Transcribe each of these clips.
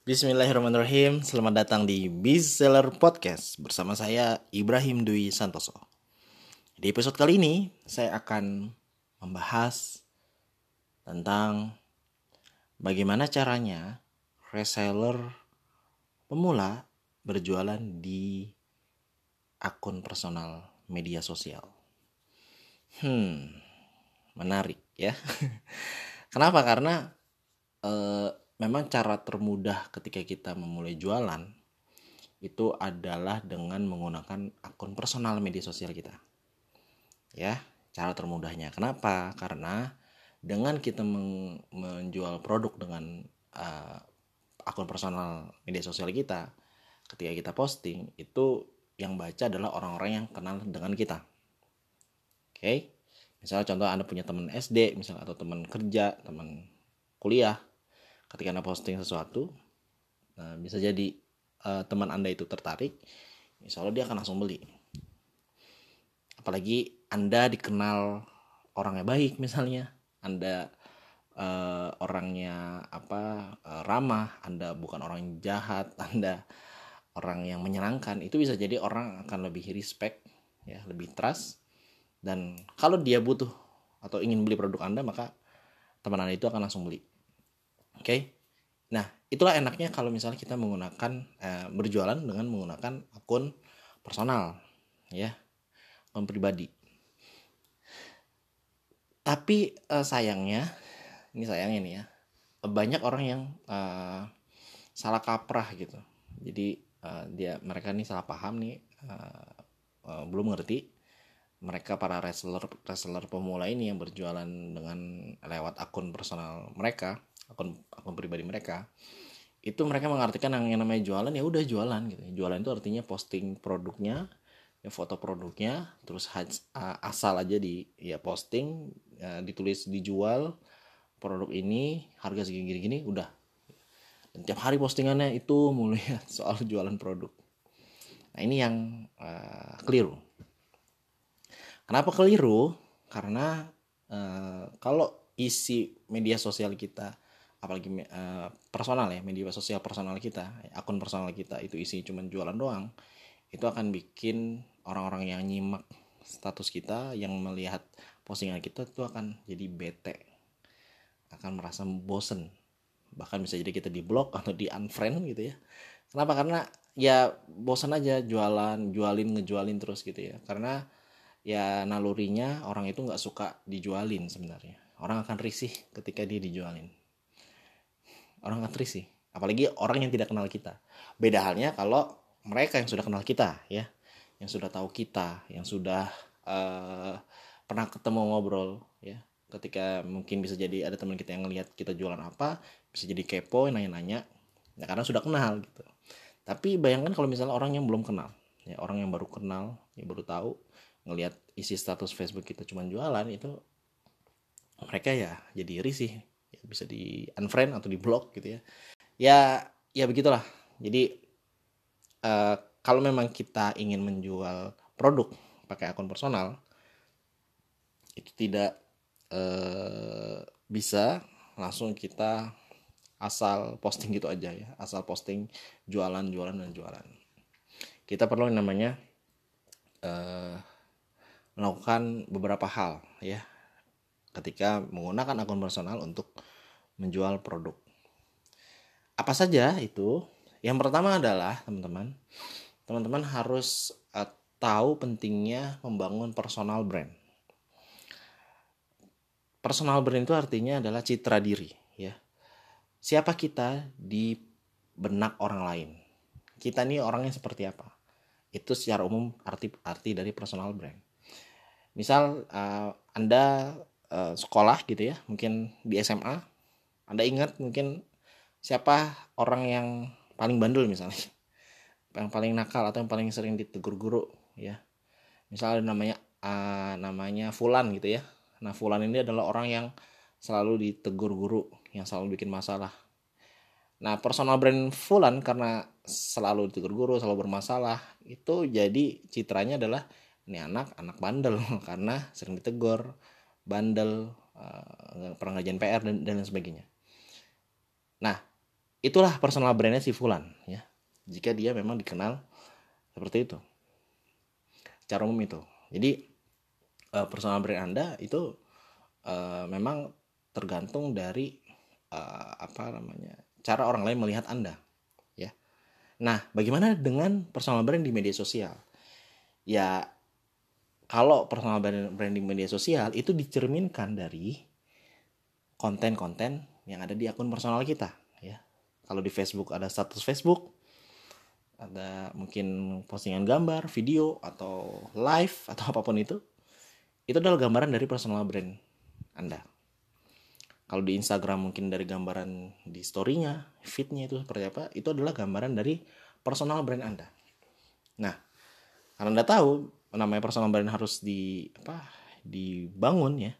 Bismillahirrahmanirrahim. Selamat datang di Bestseller Podcast Bersama saya Ibrahim Dwi Santoso. Di episode kali ini Saya akan membahas Tentang Bagaimana caranya Reseller Pemula Berjualan di Akun personal media sosial. Hmm Menarik ya. Kenapa? Karena eh, memang cara termudah ketika kita memulai jualan itu adalah dengan menggunakan akun personal media sosial kita. Ya, cara termudahnya. Kenapa? Karena dengan kita menjual produk dengan uh, akun personal media sosial kita, ketika kita posting itu yang baca adalah orang-orang yang kenal dengan kita. Oke. Okay? Misalnya contoh Anda punya teman SD, misalnya atau teman kerja, teman kuliah, ketika anda posting sesuatu nah, bisa jadi uh, teman anda itu tertarik misalnya dia akan langsung beli. Apalagi anda dikenal orangnya baik misalnya anda uh, orangnya apa uh, ramah anda bukan orang jahat anda orang yang menyenangkan itu bisa jadi orang akan lebih respect ya lebih trust. Dan kalau dia butuh atau ingin beli produk anda maka teman anda itu akan langsung beli Oke. Okay? Nah, itulah enaknya kalau misalnya kita menggunakan eh, berjualan dengan menggunakan akun personal, ya, akun pribadi. Tapi eh, sayangnya, ini sayangnya nih ya, banyak orang yang eh, salah kaprah gitu. Jadi eh, dia mereka nih salah paham nih, eh, eh, belum ngerti mereka para reseller reseller pemula ini yang berjualan dengan lewat akun personal mereka akun akun pribadi mereka itu mereka mengartikan yang, namanya jualan ya udah jualan gitu. Jualan itu artinya posting produknya ya foto produknya terus asal aja di ya posting ya, ditulis dijual produk ini harga segini gini, gini udah. Dan tiap hari postingannya itu mulai soal jualan produk. Nah ini yang uh, keliru. Kenapa keliru? Karena uh, kalau isi media sosial kita apalagi uh, personal ya media sosial personal kita akun personal kita itu isi cuma jualan doang itu akan bikin orang-orang yang nyimak status kita yang melihat postingan kita itu akan jadi bete akan merasa bosen. Bahkan bisa jadi kita di blok atau di unfriend gitu ya. Kenapa? Karena ya bosan aja jualan jualin ngejualin terus gitu ya. Karena ya nalurinya orang itu nggak suka dijualin sebenarnya. Orang akan risih ketika dia dijualin orang akan sih. Apalagi orang yang tidak kenal kita. Beda halnya kalau mereka yang sudah kenal kita ya. Yang sudah tahu kita yang sudah uh, pernah ketemu ngobrol ya. Ketika mungkin bisa jadi ada teman kita yang ngelihat kita jualan apa bisa jadi kepo nanya-nanya. Ya karena sudah kenal gitu. Tapi bayangkan kalau misalnya orang yang belum kenal ya orang yang baru kenal yang baru tahu ngelihat isi status Facebook kita cuma jualan itu mereka ya jadi risih ya bisa di unfriend atau di block gitu ya. Ya ya begitulah. Jadi uh, kalau memang kita ingin menjual produk pakai akun personal itu tidak uh, bisa langsung kita asal posting gitu aja ya. Asal posting jualan jualan dan jualan. Kita perlu yang namanya uh, melakukan beberapa hal ya ketika menggunakan akun personal untuk menjual produk. Apa saja itu? Yang pertama adalah teman-teman, teman-teman harus uh, tahu pentingnya membangun personal brand. Personal brand itu artinya adalah citra diri, ya. Siapa kita di benak orang lain? Kita ini orangnya seperti apa? Itu secara umum arti arti dari personal brand. Misal uh, Anda uh, sekolah gitu ya, mungkin di SMA, anda ingat mungkin siapa orang yang paling bandel misalnya? Yang paling nakal atau yang paling sering ditegur guru ya. Misalnya namanya uh, namanya Fulan gitu ya. Nah Fulan ini adalah orang yang selalu ditegur guru yang selalu bikin masalah. Nah personal brand Fulan karena selalu ditegur guru selalu bermasalah itu jadi citranya adalah ini anak anak bandel. Karena sering ditegur bandel uh, pernah ngajain PR dan, dan lain sebagainya. Nah, itulah personal brandnya si Fulan ya. Jika dia memang dikenal seperti itu. Cara umum itu. Jadi uh, personal brand anda itu uh, memang tergantung dari apa namanya cara orang lain melihat anda ya. Nah bagaimana dengan personal brand di media sosial? Ya kalau personal brand branding media sosial itu dicerminkan dari konten-konten yang ada di akun personal kita ya. Kalau di Facebook ada status Facebook ada mungkin postingan gambar video atau live atau apa pun itu itu adalah gambaran dari personal brand anda. Kalau di Instagram mungkin dari gambaran di storynya fitnya itu seperti apa itu adalah gambaran dari personal brand anda. Nah karena anda tahu namanya personal brand harus di apa dibangun ya.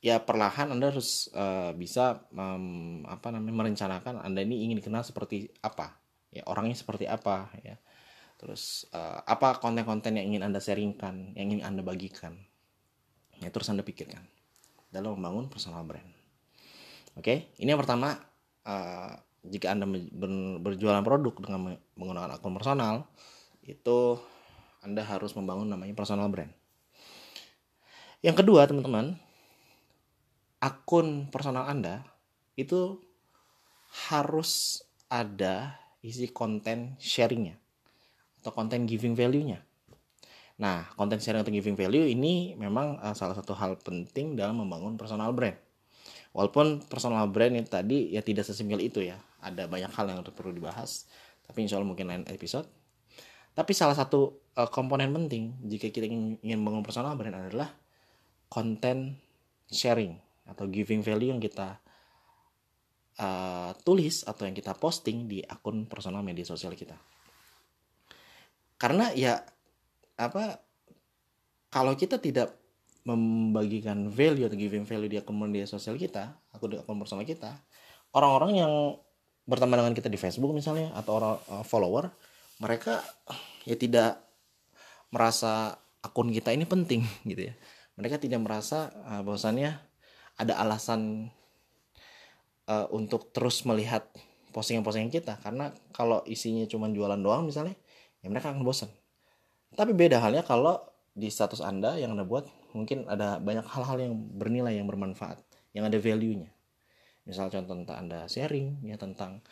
Ya perlahan anda harus uh, bisa um, apa namanya merencanakan anda ini ingin dikenal seperti apa. Ya orangnya seperti apa ya. Terus uh, apa konten-konten yang ingin anda sharingkan yang ingin anda bagikan. Ya terus anda pikirkan dalam membangun personal brand. Oke ini yang pertama uh, jika anda berjualan produk dengan menggunakan akun personal itu anda harus membangun namanya personal brand yang kedua teman-teman akun personal Anda itu harus ada isi konten sharingnya atau konten giving value-nya. Nah, konten sharing atau giving value ini memang uh, salah satu hal penting dalam membangun personal brand. Walaupun personal brand ini tadi ya tidak sesimpel itu ya, ada banyak hal yang perlu dibahas. Tapi insya Allah mungkin lain episode. Tapi salah satu uh, komponen penting jika kita ingin membangun personal brand adalah konten sharing atau giving value yang kita uh, tulis atau yang kita posting di akun personal media sosial kita. Karena ya apa kalau kita tidak membagikan value atau giving value di akun media sosial kita, akun akun personal kita, orang-orang yang berteman dengan kita di Facebook misalnya atau orang uh, follower, mereka ya tidak merasa akun kita ini penting gitu ya. Mereka tidak merasa uh, bahwasannya ada alasan uh, untuk terus melihat postingan-postingan kita. Karena kalau isinya cuma jualan doang misalnya ya mereka akan bosan tapi beda halnya kalau di status anda yang anda buat mungkin ada banyak hal-hal yang bernilai yang bermanfaat yang ada value-nya. Misal contoh tentang anda sharing ya tentang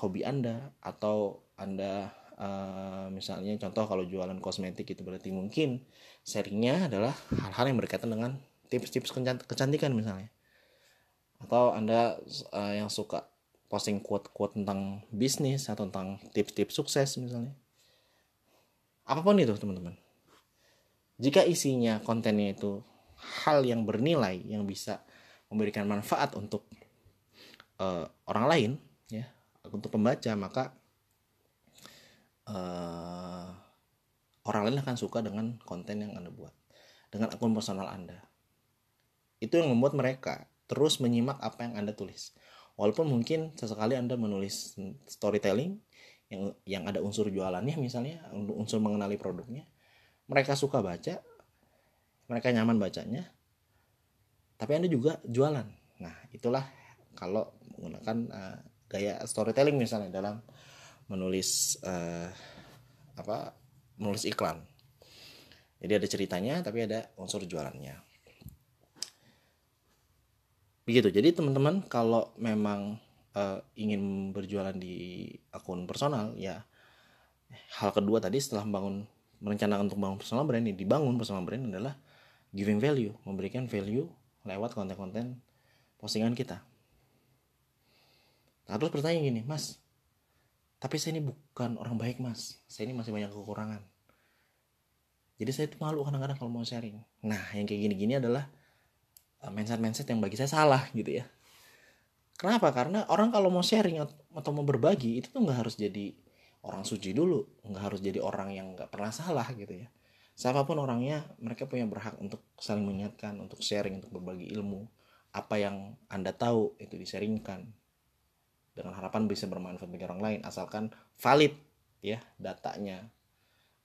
hobi anda atau anda uh, misalnya contoh kalau jualan kosmetik itu berarti mungkin sharingnya adalah hal-hal yang berkaitan dengan tips-tips kecantikan misalnya. Atau anda uh, yang suka posting quote-quote tentang bisnis atau tentang tips-tips sukses misalnya. Apa pun itu teman-teman. Jika isinya kontennya itu hal yang bernilai yang bisa memberikan manfaat untuk uh, orang lain ya untuk pembaca maka uh, orang lain akan suka dengan konten yang anda buat dengan akun personal anda itu yang membuat mereka terus menyimak apa yang Anda tulis. Walaupun mungkin sesekali Anda menulis storytelling yang yang ada unsur jualannya misalnya, unsur mengenali produknya, mereka suka baca, mereka nyaman bacanya, tapi Anda juga jualan. Nah, itulah kalau menggunakan uh, gaya storytelling misalnya dalam menulis uh, apa menulis iklan. Jadi ada ceritanya tapi ada unsur jualannya. Begitu. Jadi teman-teman kalau memang uh, ingin berjualan di akun personal ya hal kedua tadi setelah membangun merencanakan untuk membangun personal brand ini dibangun personal brand adalah giving value memberikan value lewat konten-konten postingan kita. Nah, terus bertanya gini mas tapi saya ini bukan orang baik mas saya ini masih banyak kekurangan jadi saya itu malu kadang-kadang kalau mau sharing nah yang kayak gini-gini adalah Eh, mindset-mindset yang bagi saya salah gitu ya. Kenapa? Karena orang kalau mau sharing atau mau berbagi itu tuh nggak harus jadi orang suci dulu, nggak harus jadi orang yang nggak pernah salah gitu ya. Siapa pun orangnya, mereka punya berhak untuk saling mengingatkan, untuk sharing, untuk berbagi ilmu. Apa yang anda tahu itu disaringkan dengan harapan bisa bermanfaat bagi orang lain, asalkan valid ya datanya,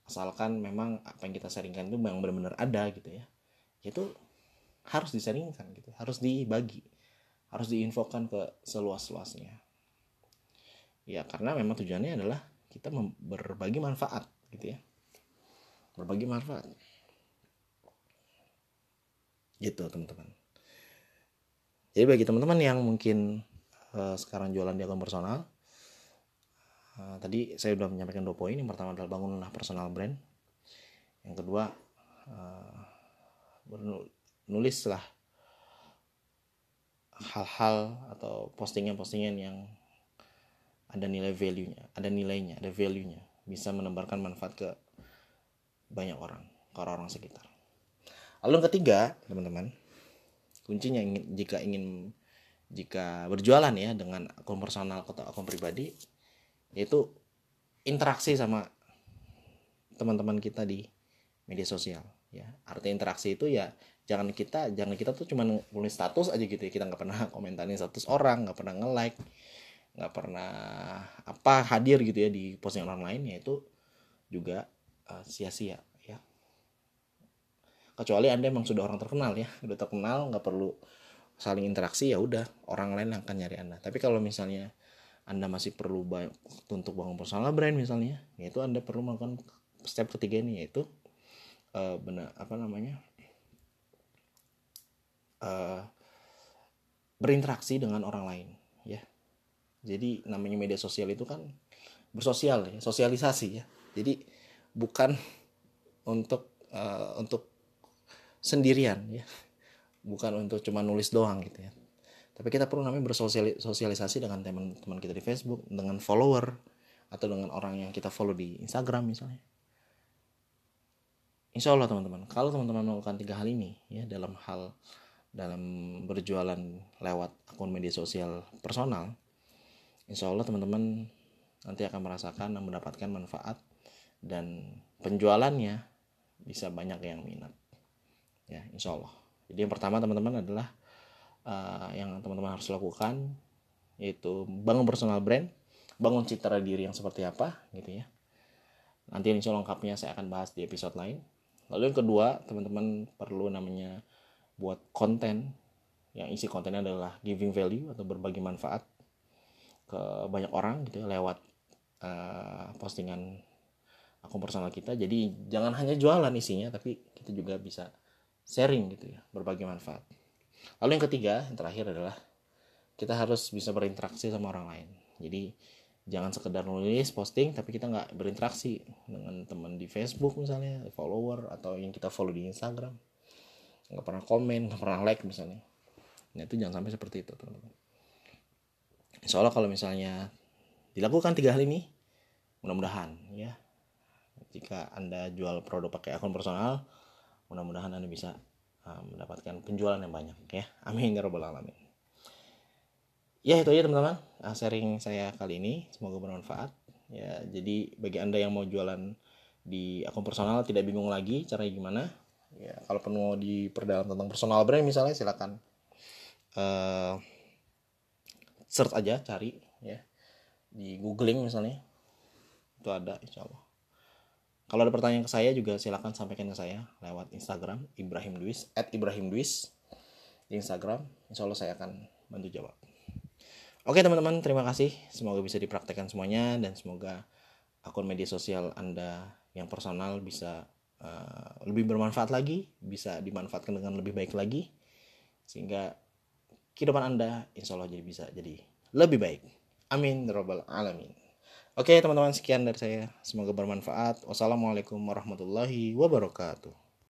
asalkan memang apa yang kita sharingkan itu memang benar-benar ada gitu ya. Itu harus disaringkan gitu. Harus dibagi. Harus diinfokan ke seluas-luasnya. Ya karena memang tujuannya adalah kita berbagi manfaat gitu ya. Berbagi manfaat. Gitu teman-teman. Jadi bagi teman-teman yang mungkin uh, sekarang jualan di akun personal. Uh, tadi saya sudah menyampaikan dua poin. Yang pertama adalah bangunlah personal brand. Yang kedua uh, nulislah hal-hal atau postingan-postingan yang ada nilai value-nya, ada nilainya, ada value-nya, bisa menebarkan manfaat ke banyak orang, ke orang-orang sekitar. Lalu yang ketiga, teman-teman, kuncinya ingin, jika ingin jika berjualan ya dengan akun personal atau akun pribadi, yaitu interaksi sama teman-teman kita di media sosial ya. Arti interaksi itu ya jangan kita jangan kita tuh cuma nulis status aja gitu ya. Kita nggak pernah komentarin status orang nggak pernah nge like nggak pernah apa hadir gitu ya di postingan orang lain ya itu juga uh, sia-sia ya. Kecuali anda emang sudah orang terkenal ya udah terkenal nggak perlu saling interaksi ya udah orang lain akan nyari anda. Tapi kalau misalnya anda masih perlu banyak untuk bangun personal brand misalnya yaitu anda perlu melakukan step ketiga ini yaitu uh, benar apa namanya uh, berinteraksi dengan orang lain ya. Jadi namanya media sosial itu kan bersosial ya sosialisasi ya. Jadi bukan untuk uh, untuk sendirian ya bukan untuk cuma nulis doang gitu ya tapi kita perlu namanya bersosialisasi dengan teman-teman kita di Facebook dengan follower atau dengan orang yang kita follow di Instagram misalnya Insya Allah teman-teman, kalau teman-teman melakukan tiga hal ini ya dalam hal dalam berjualan lewat akun media sosial personal, Insya Allah teman-teman nanti akan merasakan dan mendapatkan manfaat dan penjualannya bisa banyak yang minat. Ya, Insya Allah. Jadi yang pertama teman-teman adalah uh, yang teman-teman harus lakukan yaitu bangun personal brand, bangun citra diri yang seperti apa gitu ya. Nanti insya lengkapnya saya akan bahas di episode lain. Lalu yang kedua teman-teman perlu namanya buat konten. Yang isi kontennya adalah giving value atau berbagi manfaat ke banyak orang gitu ya lewat uh, postingan akun personal kita. Jadi jangan hanya jualan isinya tapi kita juga bisa sharing gitu ya berbagi manfaat. Lalu yang ketiga yang terakhir adalah kita harus bisa berinteraksi sama orang lain. Jadi jangan sekedar nulis posting tapi kita nggak berinteraksi dengan teman di Facebook misalnya follower atau yang kita follow di Instagram. Nggak pernah komen nggak pernah like misalnya. Nah itu jangan sampai seperti itu teman-teman. Soalnya kalau misalnya dilakukan tiga hal ini mudah-mudahan ya jika anda jual produk pakai akun personal mudah-mudahan anda bisa uh, mendapatkan penjualan yang banyak ya? Amin ya robbal alamin. Ya itu aja teman-teman uh, sharing saya kali ini. Semoga bermanfaat. Ya jadi bagi anda yang mau jualan di akun personal tidak bingung lagi caranya gimana. Ya kalau penuh diperdalam tentang personal brand misalnya silakan uh, search aja cari ya. Di googling misalnya itu ada insya Allah kalau ada pertanyaan ke saya juga silakan sampaikan ke saya lewat Instagram Ibrahim Dwis at Ibrahim Dwis di Instagram insya Allah saya akan bantu jawab Oke teman-teman, terima kasih. Semoga bisa dipraktekkan semuanya dan semoga akun media sosial Anda yang personal bisa uh, lebih bermanfaat lagi, bisa dimanfaatkan dengan lebih baik lagi, sehingga kehidupan Anda insya Allah jadi bisa jadi lebih baik. Amin, robbal alamin. Oke teman-teman, sekian dari saya. Semoga bermanfaat. Wassalamualaikum warahmatullahi wabarakatuh.